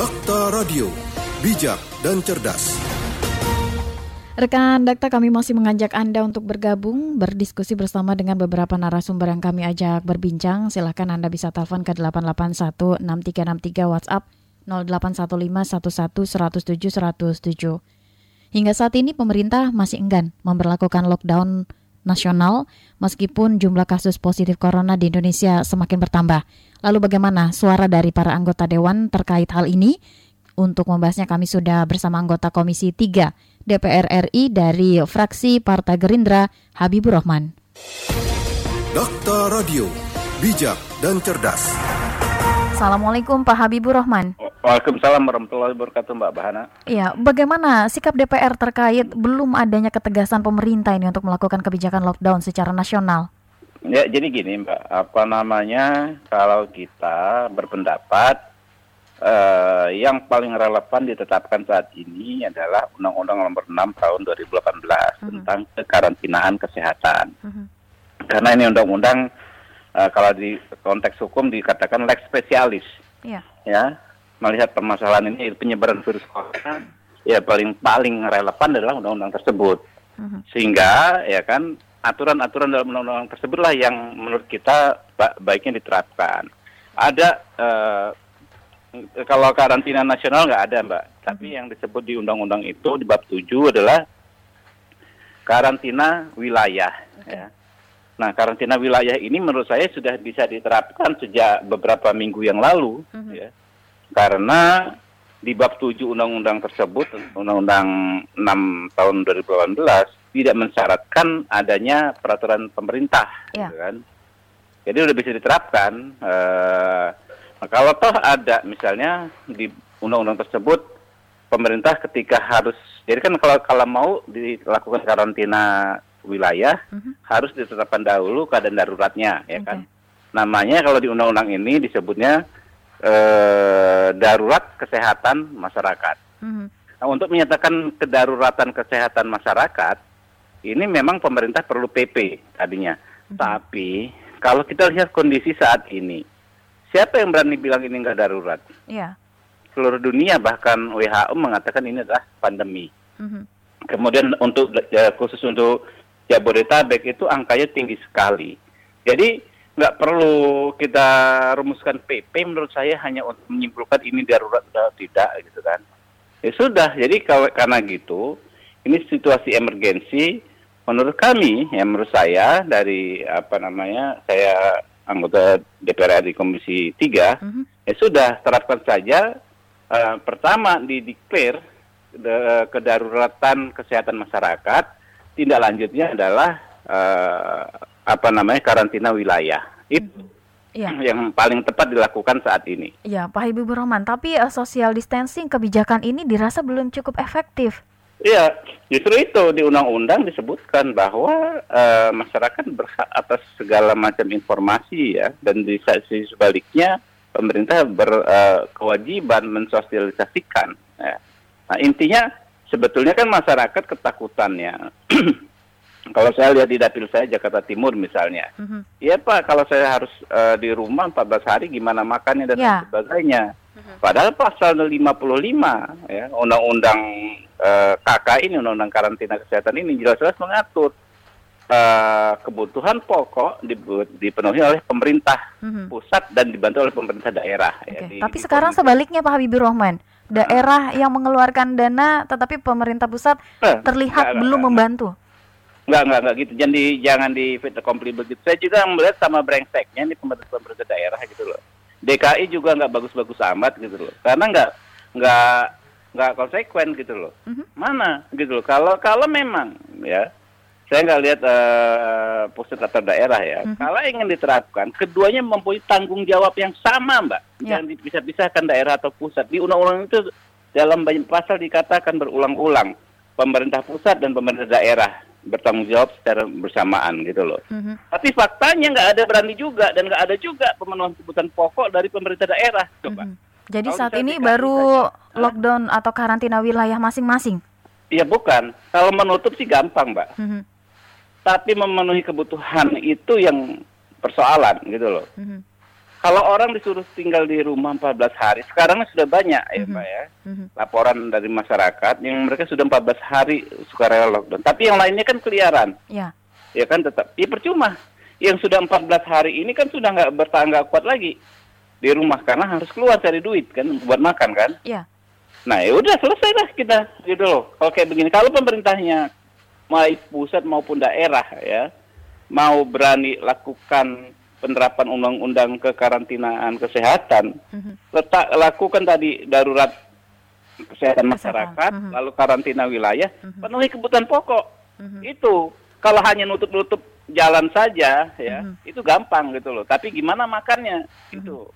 Dakta Radio, bijak dan cerdas. Rekan Dakta kami masih mengajak Anda untuk bergabung, berdiskusi bersama dengan beberapa narasumber yang kami ajak berbincang. Silahkan Anda bisa telepon ke 881-6363 WhatsApp 081511107107. Hingga saat ini pemerintah masih enggan memperlakukan lockdown nasional meskipun jumlah kasus positif corona di Indonesia semakin bertambah. Lalu bagaimana suara dari para anggota dewan terkait hal ini? Untuk membahasnya kami sudah bersama anggota Komisi 3 DPR RI dari fraksi Partai Gerindra Habibur Rahman. Dakta Radio, bijak dan cerdas. Assalamualaikum Pak Habibur Rahman. Waalaikumsalam warahmatullahi wabarakatuh Mbak Bahana. Iya, bagaimana sikap DPR terkait belum adanya ketegasan pemerintah ini untuk melakukan kebijakan lockdown secara nasional? Ya, jadi gini Mbak, apa namanya kalau kita berpendapat eh, yang paling relevan ditetapkan saat ini adalah Undang-Undang Nomor 6 Tahun 2018 uh -huh. tentang kekarantinaan kesehatan. Uh -huh. Karena ini undang-undang uh, kalau di konteks hukum dikatakan lex spesialis. Yeah. Ya, melihat permasalahan ini penyebaran virus corona ya paling paling relevan adalah undang-undang tersebut. Uh -huh. Sehingga ya kan aturan-aturan dalam undang-undang tersebut lah yang menurut kita baiknya diterapkan. Ada uh, kalau karantina nasional nggak ada mbak, tapi yang disebut di undang-undang itu di bab 7 adalah karantina wilayah. Ya. Nah karantina wilayah ini menurut saya sudah bisa diterapkan sejak beberapa minggu yang lalu, uh -huh. ya. karena di bab 7 undang-undang tersebut, undang-undang 6 tahun 2018 tidak mensyaratkan adanya peraturan pemerintah, ya. gitu kan. Jadi udah bisa diterapkan. Uh, kalau toh ada misalnya di undang-undang tersebut pemerintah ketika harus, jadi kan kalau kalau mau dilakukan karantina wilayah uh mhm. -huh. harus ditetapkan dahulu keadaan daruratnya, ya okay. kan. Namanya kalau di undang-undang ini disebutnya uh, darurat kesehatan masyarakat. Uh mhm. -huh. Nah, untuk menyatakan kedaruratan kesehatan masyarakat ini memang pemerintah perlu PP tadinya. Hmm. Tapi kalau kita lihat kondisi saat ini, siapa yang berani bilang ini nggak darurat? Iya. Seluruh dunia bahkan WHO mengatakan ini adalah pandemi. Hmm. Kemudian untuk ya, khusus untuk Jabodetabek itu angkanya tinggi sekali. Jadi nggak perlu kita rumuskan PP menurut saya hanya untuk menyimpulkan ini darurat atau tidak gitu kan. Ya sudah, jadi kalau karena gitu ini situasi emergensi menurut kami, ya menurut saya dari apa namanya saya anggota DPR di Komisi 3, uh -huh. ya sudah terapkan saja uh, pertama dideklar de, kedaruratan kesehatan masyarakat, tindak lanjutnya adalah uh, apa namanya karantina wilayah. Itu Ya. yang paling tepat dilakukan saat ini. Ya, Pak Habibur Rahman, tapi uh, social distancing kebijakan ini dirasa belum cukup efektif. Iya, justru itu di undang-undang disebutkan bahwa uh, masyarakat berhak atas segala macam informasi ya, dan di sisi sebaliknya pemerintah berkewajiban uh, mensosialisasikan. Ya. Nah intinya sebetulnya kan masyarakat ketakutannya. kalau saya lihat di dapil saya Jakarta Timur misalnya, mm-hmm. ya Pak, kalau saya harus uh, di rumah 14 hari gimana makannya dan yeah. sebagainya. Mm-hmm. Padahal pasal 55 ya undang-undang eh, KK ini undang-undang karantina kesehatan ini jelas-jelas mengatur uh, kebutuhan pokok dipenuhi oleh pemerintah mm-hmm. pusat dan dibantu oleh pemerintah daerah. Okay. Ya, di, Tapi di sekarang komisi. sebaliknya Pak Habibur Rahman, daerah yang mengeluarkan dana tetapi pemerintah pusat eh, terlihat enggak, belum enggak, membantu. Enggak, enggak, enggak gitu. Jangan di jangan di fit komplit begitu. Saya juga melihat sama brengseknya ini pemerintah pemerintah daerah gitu loh. DKI juga nggak bagus-bagus amat gitu loh. Karena nggak nggak nggak konsekuen gitu loh. Mm-hmm. Mana gitu loh. Kalau kalau memang ya saya nggak lihat uh, pusat atau daerah ya. Mm-hmm. Kalau ingin diterapkan, keduanya mempunyai tanggung jawab yang sama, Mbak. Yeah. Jangan dipisah-pisahkan daerah atau pusat. Di undang-undang itu dalam banyak pasal dikatakan berulang-ulang pemerintah pusat dan pemerintah daerah bertanggung jawab secara bersamaan gitu loh. Mm-hmm. Tapi faktanya nggak ada berani juga dan nggak ada juga pemenuhan kebutuhan pokok dari pemerintah daerah, coba. Mm-hmm. Jadi Kalau saat ini baru saja. lockdown atau karantina wilayah masing-masing? Iya bukan. Kalau menutup sih gampang, mbak. Mm-hmm. Tapi memenuhi kebutuhan itu yang persoalan gitu loh. Mm-hmm. Kalau orang disuruh tinggal di rumah 14 hari, sekarang sudah banyak ya Mhm. Mbak ya. Mhm. Laporan dari masyarakat yang mereka sudah 14 hari sukarela lockdown. Tapi yang lainnya kan keliaran. Ya. Ya kan tetap. Ya percuma. Yang sudah 14 hari ini kan sudah nggak bertahan nggak kuat lagi di rumah karena harus keluar cari duit kan buat makan kan. Ya. Nah ya udah selesai lah kita gitu loh. Kalau kayak begini, kalau pemerintahnya baik pusat maupun daerah ya mau berani lakukan penerapan undang-undang kekarantinaan kesehatan, Mhm. letak lakukan tadi darurat kesehatan masyarakat, mhm. lalu karantina wilayah, Mhm. penuhi kebutuhan pokok. Mhm. Itu kalau hanya nutup-nutup jalan saja ya, Mhm. itu gampang gitu loh. Tapi gimana makannya? Itu.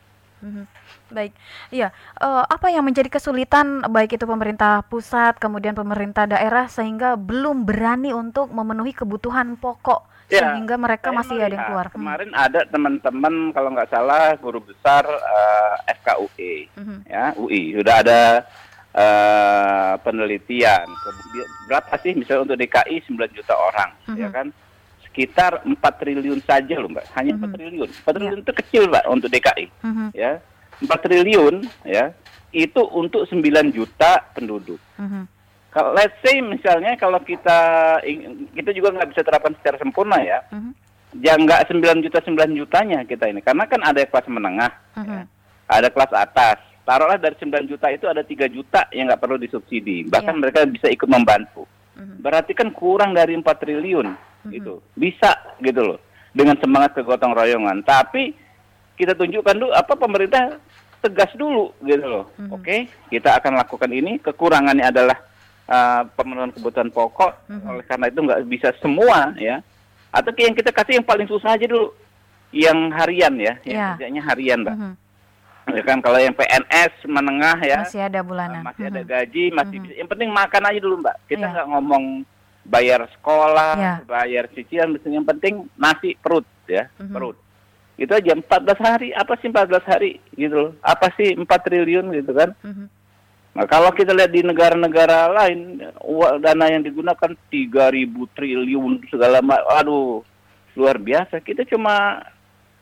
Mhm. Baik, iya. Eh, apa yang menjadi kesulitan baik itu pemerintah pusat kemudian pemerintah daerah sehingga belum berani untuk memenuhi kebutuhan pokok Ya, sehingga mereka masih ada yang keluar. Hmm. Kemarin ada teman-teman kalau nggak salah guru besar eh, FKUI, Mhm. ya UI sudah ada eh, penelitian berapa sih misalnya untuk DKI 9 juta orang, Mhm. ya kan? Sekitar 4 triliun saja loh mbak, hanya Mhm. 4 triliun. 4 triliun itu kecil mbak untuk DKI, Mhm. ya. 4 triliun ya itu untuk 9 juta penduduk. Mhm. Kalau let's say misalnya kalau kita kita juga nggak bisa terapkan secara sempurna ya Mhm. ya nggak 9 juta 9 jutanya kita ini karena kan ada kelas menengah Mhm. ya. ada kelas atas taruhlah dari 9 juta itu ada 3 juta yang nggak perlu disubsidi bahkan Iya. mereka bisa ikut membantu Mhm. berarti kan kurang dari 4 triliun Mhm. gitu bisa gitu loh dengan semangat kegotong royongan tapi kita tunjukkan dulu apa pemerintah tegas dulu gitu loh Mhm. oke kita akan lakukan ini kekurangannya adalah uh, pemenuhan kebutuhan pokok Mhm. oleh karena itu nggak bisa semua ya atau yang kita kasih yang paling susah aja dulu yang harian ya Ya. yang kerjanya harian mbak Mhm. ya kan kalau yang PNS menengah ya Masih ada bulanan. uh, masih ada Mhm. gaji masih Mhm. bisa yang penting makan aja dulu mbak kita Iya. nggak ngomong bayar sekolah Ya. bayar cicilan yang penting nasi perut ya Mhm. perut itu aja 14 hari apa sih 14 hari gitu loh apa sih 4 triliun gitu kan Mhm. Nah, kalau kita lihat di negara-negara lain, uang dana yang digunakan 3.000 triliun segala macam. Aduh, luar biasa. Kita cuma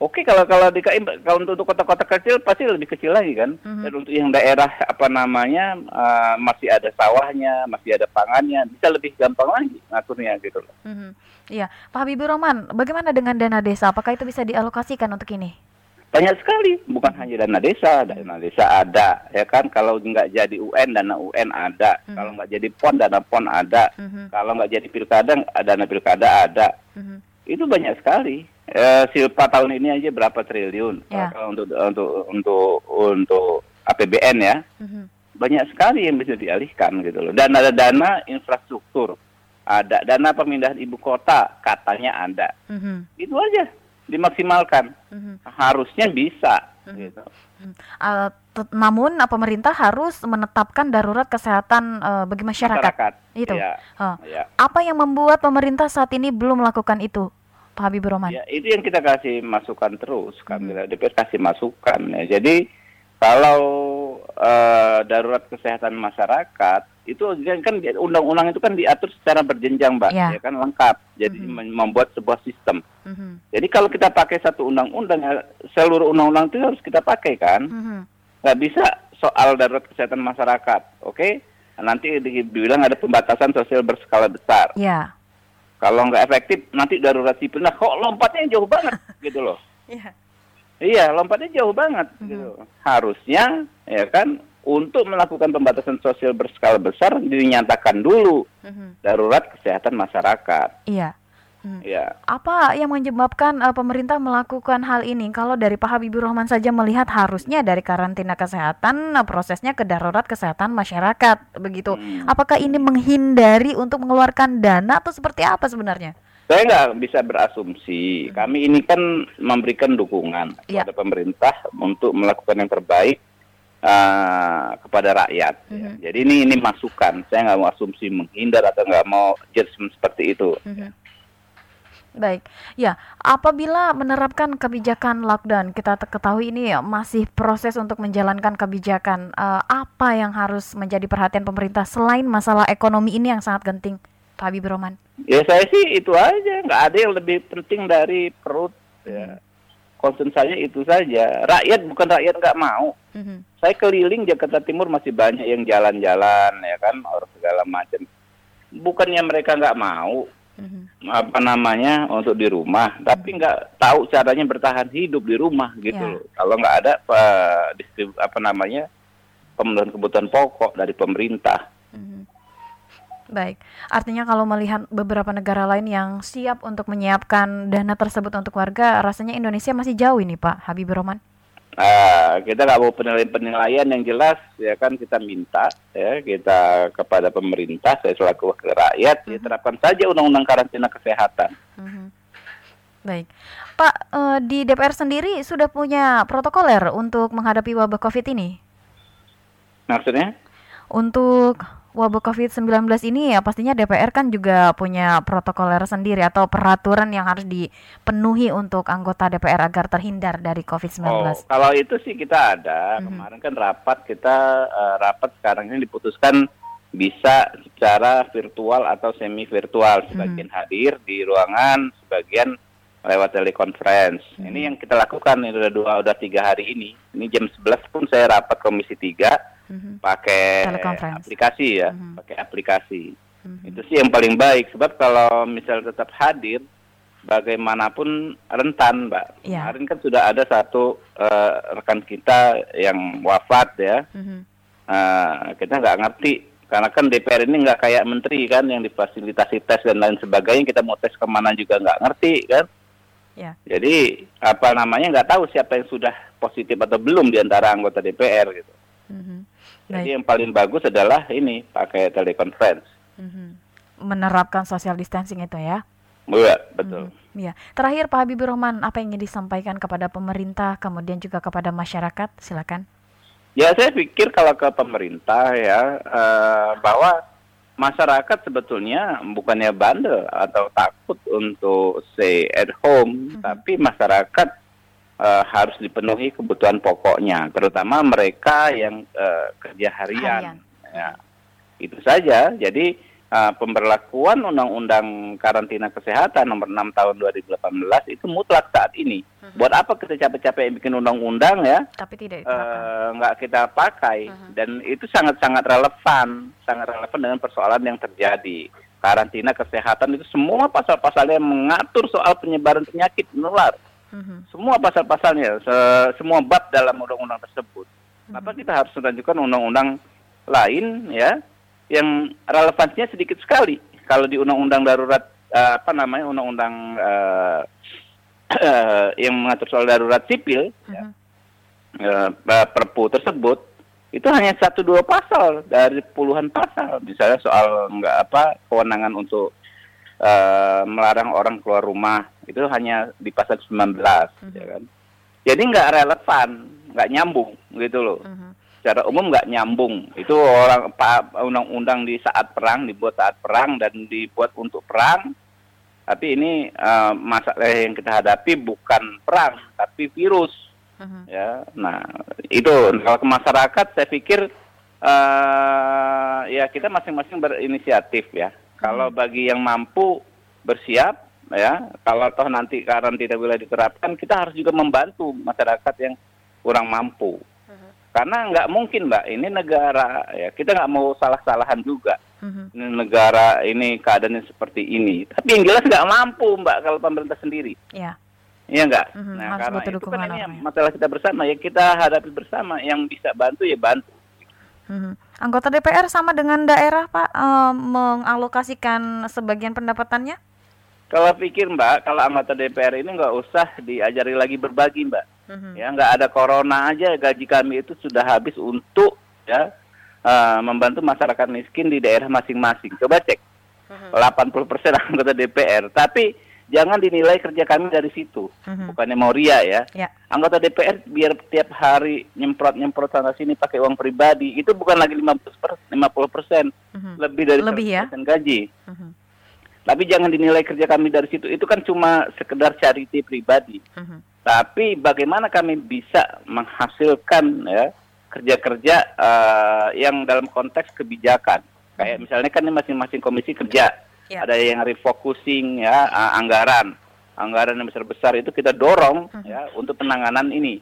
oke kalau kalau DKI kalau untuk kota-kota kecil pasti lebih kecil lagi kan. Mhm. Dan untuk yang daerah apa namanya eh, masih ada sawahnya, masih ada pangannya, bisa lebih gampang lagi ngaturnya gitu loh. Mhm. Iya, Pak Habibur Rahman, bagaimana dengan dana desa? Apakah itu bisa dialokasikan untuk ini? Banyak sekali, bukan hanya dana desa, dana desa ada, ya kan. Kalau nggak jadi UN, dana UN ada. Mhm. Kalau nggak jadi PON, dana PON ada. Mhm. Kalau nggak jadi pilkada, dana pilkada ada. Mhm. Itu banyak sekali. Eh, Silpa tahun ini aja berapa triliun Ya. Kalau untuk untuk untuk untuk APBN ya, Mhm. banyak sekali yang bisa dialihkan gitu loh. Dan ada dana infrastruktur, ada dana pemindahan ibu kota, katanya ada. Mhm. Itu aja dimaksimalkan. Mhm. Harusnya bisa. Mhm. Gitu. Uh, namun uh, pemerintah harus menetapkan darurat kesehatan uh, bagi masyarakat. Itu. Ya, Oh. ya. Apa yang membuat pemerintah saat ini belum melakukan itu, Pak Habibur Rahman? Ya, itu yang kita kasih masukan terus. Kami Mhm. DPR kasih masukan ya. Jadi kalau eh, darurat kesehatan masyarakat itu kan undang-undang itu kan diatur secara berjenjang, Mbak. Ya. Ya kan lengkap. Jadi Mhm. mem- membuat sebuah sistem. Mhm. Jadi kalau kita pakai satu undang-undang ya seluruh undang-undang itu harus kita pakai kan. Mhm. Nggak bisa soal darurat kesehatan masyarakat. Oke? Nanti di- dibilang ada pembatasan sosial berskala besar. Ya. Kalau nggak efektif nanti darurat sipil. Nah, kok lompatnya jauh banget gitu loh. Ya. Iya, lompatnya jauh banget Mhm. gitu. Harusnya ya kan untuk melakukan pembatasan sosial berskala besar dinyatakan dulu Mhm. darurat kesehatan masyarakat. Iya. Mhm. Ya. Apa yang menyebabkan uh, pemerintah melakukan hal ini? Kalau dari Pak Habibur Rahman saja melihat harusnya dari karantina kesehatan uh, prosesnya ke darurat kesehatan masyarakat begitu. Hmm. Apakah ini menghindari untuk mengeluarkan dana atau seperti apa sebenarnya? Saya nggak bisa berasumsi. Kami ini kan memberikan dukungan Iya. kepada pemerintah untuk melakukan yang terbaik uh, kepada rakyat. ya. Mhm. Jadi ini ini masukan. Saya nggak mau asumsi menghindar atau nggak mau judgement seperti itu. Mhm. Baik, ya. Apabila menerapkan kebijakan lockdown, kita ketahui ini masih proses untuk menjalankan kebijakan. Eh, apa yang harus menjadi perhatian pemerintah selain masalah ekonomi ini yang sangat genting, Pak Habibur Rahman? Ya saya sih itu aja, nggak ada yang lebih penting dari perut. Ya. concern saya itu saja. Rakyat bukan rakyat nggak mau. Mhm. Saya keliling Jakarta Timur masih banyak yang jalan-jalan ya kan orang segala macam. Bukannya mereka nggak mau Mhm. apa namanya untuk di rumah, tapi nggak tahu caranya bertahan hidup di rumah gitu loh. Kalau nggak ada distrib- apa namanya pemenuhan kebutuhan pokok dari pemerintah. Mhm. Baik, artinya kalau melihat beberapa negara lain yang siap untuk menyiapkan dana tersebut untuk warga, rasanya Indonesia masih jauh ini Pak Habibur Rahman. Nah, kita nggak mau penilaian-penilaian yang jelas ya kan kita minta ya kita kepada pemerintah saya selaku wakil rakyat ya terapkan saja undang-undang karantina kesehatan. Mhm. Baik, Pak eh, di DPR sendiri sudah punya protokoler untuk menghadapi wabah COVID ini. Maksudnya? Untuk wabah COVID-19 ini ya pastinya DPR kan juga punya protokoler sendiri atau peraturan yang harus dipenuhi untuk anggota DPR agar terhindar dari COVID-19. Oh, kalau itu sih kita ada. Mhm. Kemarin kan rapat kita eh, rapat sekarang ini diputuskan bisa secara virtual atau semi virtual. Sebagian hadir di ruangan, sebagian lewat telekonferensi. Mhm. Ini yang kita lakukan ini udah dua udah tiga hari ini. Ini jam 11 pun saya rapat komisi 3 Mhm. pakai aplikasi ya, Mhm. pakai aplikasi. Mhm. Itu sih yang paling baik sebab kalau misal tetap hadir bagaimanapun rentan, Mbak. Iya. Kemarin kan sudah ada satu eh, rekan kita yang wafat ya. Mhm. Eh, kita nggak ngerti karena kan DPR ini nggak kayak menteri kan yang difasilitasi tes dan lain sebagainya kita mau tes ke mana juga nggak ngerti kan. Ya. Jadi apa namanya nggak tahu siapa yang sudah positif atau belum di antara anggota DPR gitu. Mhm. Jadi yang paling bagus adalah ini pakai telekonferensi. Mhm. Menerapkan social distancing itu ya. Iya, betul. Mhm. Iya. Terakhir Pak Habibur Rahman, apa yang ingin disampaikan kepada pemerintah kemudian juga kepada masyarakat? Silakan. Ya saya pikir kalau ke pemerintah ya eh, bahwa masyarakat sebetulnya bukannya bandel atau takut untuk stay at home, Mhm. tapi masyarakat eh, harus dipenuhi kebutuhan pokoknya, terutama mereka yang eh, kerja harian. Harian. Ya, itu saja. Jadi eh, pemberlakuan Undang-Undang Karantina Kesehatan Nomor 6 Tahun 2018 itu mutlak saat ini. Mhm. Buat apa kita capek-capek bikin undang-undang ya? Tapi tidak eh, nggak kita pakai Mhm. dan itu sangat-sangat relevan, sangat relevan dengan persoalan yang terjadi. Karantina kesehatan itu semua pasal-pasalnya mengatur soal penyebaran penyakit menular. Mhm. Semua pasal-pasalnya, se- semua bab dalam undang-undang tersebut. Kenapa kita harus mengajukan undang-undang lain ya yang relevansinya sedikit sekali. Kalau di undang-undang darurat eh, apa namanya undang-undang eh, yang mengatur soal darurat sipil ya, Mhm. eh, perpu tersebut itu hanya satu dua pasal dari puluhan pasal misalnya soal nggak apa kewenangan untuk eh, melarang orang keluar rumah. Itu hanya di pasal 19 Mhm. ya kan? Jadi nggak relevan nggak nyambung gitu loh. Mhm. secara umum nggak nyambung. Itu orang undang-undang di saat perang dibuat saat perang dan dibuat untuk perang. Tapi ini eh, masalah yang kita hadapi bukan perang tapi virus. Mhm. ya nah itu kalau ke masyarakat saya pikir eh ya kita masing-masing berinisiatif ya kalau bagi yang mampu bersiap ya kalau toh nanti karantina wilayah diterapkan kita harus juga membantu masyarakat yang kurang mampu karena nggak mungkin mbak ini negara ya kita nggak mau salah-salahan juga Mhm. ini negara ini keadaannya seperti ini tapi yang jelas nggak mampu mbak kalau pemerintah sendiri Ya. Iya enggak? Mhm, Nah, harus karena butuh itu kan ini ya. masalah kita bersama ya kita hadapi bersama. Yang bisa bantu ya bantu. Mhm. Anggota DPR sama dengan daerah Pak eh, mengalokasikan sebagian pendapatannya? Kalau pikir Mbak, kalau anggota DPR ini nggak usah diajari lagi berbagi Mbak. Mhm. Ya nggak ada corona aja gaji kami itu sudah habis untuk ya eh, membantu masyarakat miskin di daerah masing-masing. Coba cek Mhm. 80% anggota DPR. Tapi jangan dinilai kerja kami dari situ. Mhm. Bukannya mau ria ya. Ya. anggota DPR biar tiap hari nyemprot nyemprot sana sini pakai uang pribadi itu bukan lagi 50 per 50 persen Mhm. lebih dari Lebih ya? 100% gaji Mhm. tapi jangan dinilai kerja kami dari situ itu kan cuma sekedar charity pribadi Mhm. tapi bagaimana kami bisa menghasilkan ya kerja-kerja eh, yang dalam konteks kebijakan kayak misalnya kan ini masing-masing komisi kerja Ya. ada yang refocusing ya anggaran anggaran yang besar-besar itu kita dorong hmm. ya untuk penanganan ini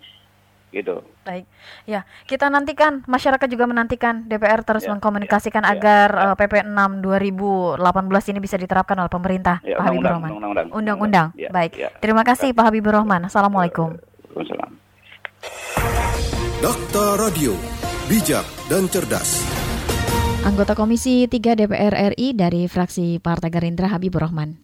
gitu. Baik, ya kita nantikan masyarakat juga menantikan DPR terus ya, mengkomunikasikan ya, agar ya. Uh, PP 6 2018 ini bisa diterapkan oleh pemerintah, ya, Pak Habibur Rahman. Undang-undang. Ya, Baik, ya. terima kasih ya. Pak Habibur Rahman. Assalamualaikum. Waalaikumsalam. Dokter Radio, bijak dan cerdas. Anggota Komisi 3 DPR RI dari fraksi Partai Gerindra Habibur Rahman.